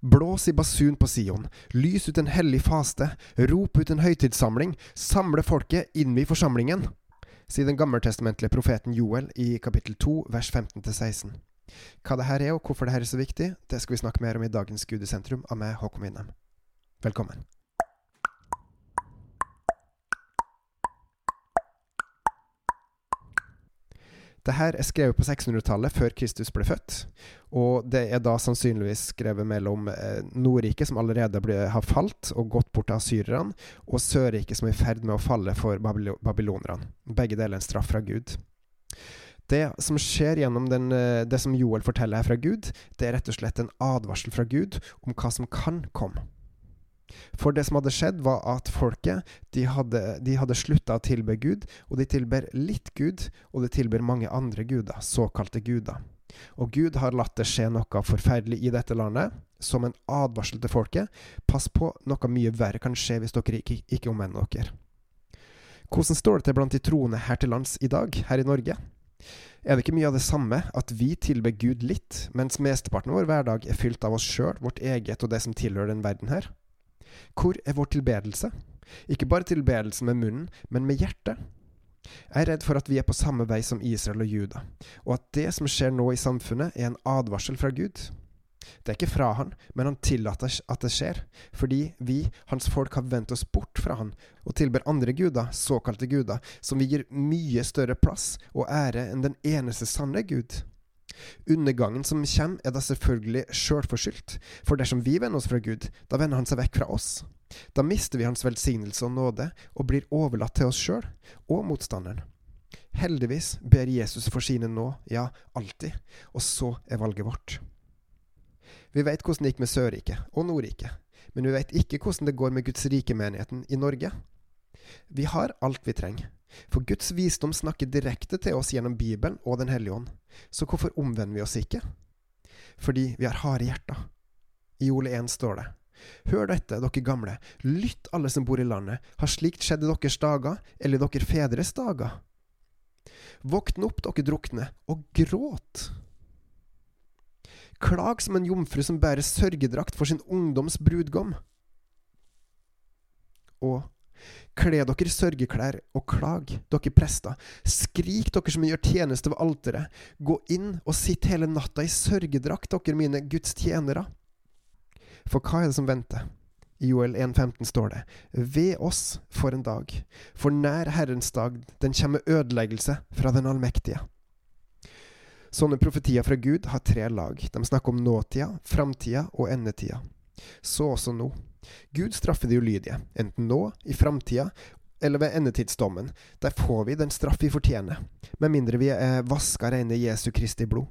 Blås i basun på Sion, lys ut en hellig faste, rop ut en høytidssamling, samle folket, innvi forsamlingen, sier den gammeltestamentlige profeten Joel i kapittel 2, vers 15-16. Hva det her er, og hvorfor det her er så viktig, det skal vi snakke mer om i dagens Gud i sentrum av meg, Håkon Winnem. Velkommen. Det her er skrevet på 600-tallet, før Kristus ble født. Og det er da sannsynligvis skrevet mellom eh, Nordriket, som allerede ble, har falt og gått bort til asyrerne, og Sørriket, som er i ferd med å falle for babylonerne. Begge deler en straff fra Gud. Det som skjer gjennom den, eh, det som Joel forteller her fra Gud, det er rett og slett en advarsel fra Gud om hva som kan komme. For det som hadde skjedd, var at folket de hadde, de hadde slutta å tilbe Gud, og de tilber litt Gud, og de tilber mange andre guder, såkalte guder. Og Gud har latt det skje noe forferdelig i dette landet, som en advarsel til folket. Pass på, noe mye verre kan skje hvis dere ikke, ikke omvender dere. Hvordan står det til blant de troende her til lands i dag, her i Norge? Er det ikke mye av det samme at vi tilber Gud litt, mens mesteparten av vår hverdag er fylt av oss sjøl, vårt eget og det som tilhører den verden her? Hvor er vår tilbedelse? Ikke bare tilbedelse med munnen, men med hjertet. Jeg er redd for at vi er på samme vei som Israel og Juda, og at det som skjer nå i samfunnet, er en advarsel fra Gud. Det er ikke fra han, men han tillater at det skjer, fordi vi, hans folk, har vendt oss bort fra han og tilber andre guder, såkalte guder, som vi gir mye større plass og ære enn den eneste sanne Gud. Undergangen som kommer, er da selvfølgelig sjølforskyldt, for dersom vi vender oss fra Gud, da vender han seg vekk fra oss. Da mister vi hans velsignelse og nåde, og blir overlatt til oss sjøl og motstanderen. Heldigvis ber Jesus for sine nå, ja, alltid, og så er valget vårt. Vi veit hvordan det gikk med Sørriket og Nordriket, men vi veit ikke hvordan det går med Guds rike-menigheten i Norge. Vi har alt vi trenger. For Guds visdom snakker direkte til oss gjennom Bibelen og Den hellige ånd. Så hvorfor omvender vi oss ikke? Fordi vi har harde hjerter. I Ole 1 står det Hør dette, dere gamle, lytt alle som bor i landet, har slikt skjedd i deres dager, eller i deres fedres dager? Våkn opp, dere drukne, og gråt. Klag som en jomfru som bærer sørgedrakt for sin ungdoms brudgom. Og Kle dere sørgeklær og klag, dere prester. Skrik, dere som gjør tjeneste ved alteret. Gå inn og sitt hele natta i sørgedrakt, dere mine Guds tjenere. For hva er det som venter? I Joel 1,15 står det, Ved oss for en dag, for nær Herrens dag, den kommer ødeleggelse fra den allmektige. Sånne profetier fra Gud har tre lag. De snakker om nåtida, framtida og endetida. Så også nå. Gud straffer de ulydige, enten nå, i framtida eller ved endetidsdommen. Der får vi den straff vi fortjener, med mindre vi er vaska reine i Jesu Kristi blod.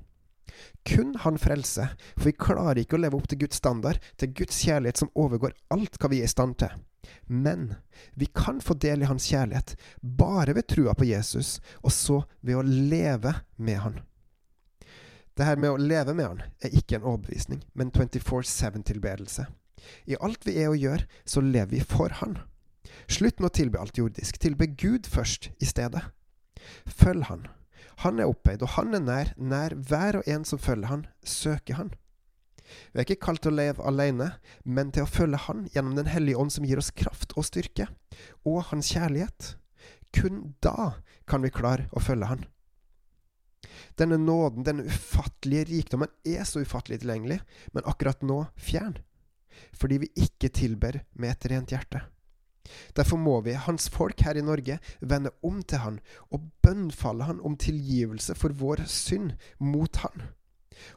Kun Han frelser, for vi klarer ikke å leve opp til Guds standard, til Guds kjærlighet som overgår alt hva vi er i stand til. Men vi kan få del i Hans kjærlighet bare ved trua på Jesus, og så ved å leve med Han. Det her med å leve med Han er ikke en overbevisning, men 24-7-tilbedelse. I alt vi er og gjør, så lever vi for Han. Slutt med å tilbe alt jordisk. Tilbe Gud først i stedet. Følg Han. Han er opphøyd, og Han er nær. Nær hver og en som følger Han, søker Han. Vi er ikke kalt til å leve alene, men til å følge Han gjennom Den hellige ånd, som gir oss kraft og styrke, og Hans kjærlighet. Kun da kan vi klare å følge Han. Denne nåden, denne ufattelige rikdommen, er så ufattelig tilgjengelig, men akkurat nå fjern fordi vi ikke tilber med et rent hjerte. Derfor må vi, hans folk her i Norge, vende om til han og bønnfalle han om tilgivelse for vår synd mot han,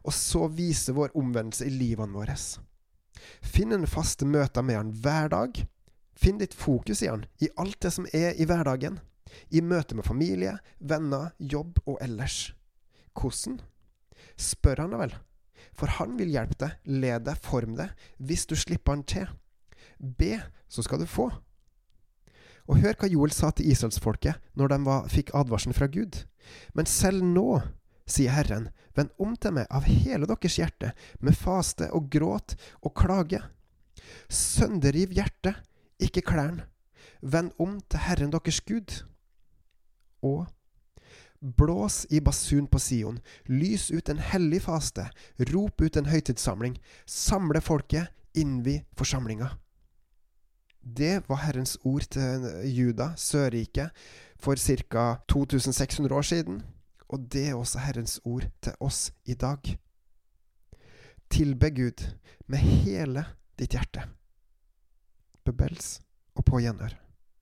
og så vise vår omvendelse i livene våre. Finn en faste møter med han hver dag. Finn ditt fokus i han, i alt det som er i hverdagen. I møte med familie, venner, jobb og ellers. Hvordan? Spør han da vel. For han vil hjelpe deg, lede deg, forme deg, hvis du slipper han til. Be, så skal du få. Og hør hva Joel sa til israelsfolket når de var, fikk advarselen fra Gud. Men selv nå, sier Herren, vend om til meg av hele deres hjerte, med faste og gråt og klage. Sønderriv hjertet, ikke klærne. Vend om til Herren deres Gud. Og Blås i basun på Sion, lys ut en hellig faste, rop ut en høytidssamling, samle folket, innvi forsamlinga. Det var Herrens ord til Juda, Sørriket, for ca. 2600 år siden, og det er også Herrens ord til oss i dag. Tilbe Gud med hele ditt hjerte. Bebels og på gjenhør.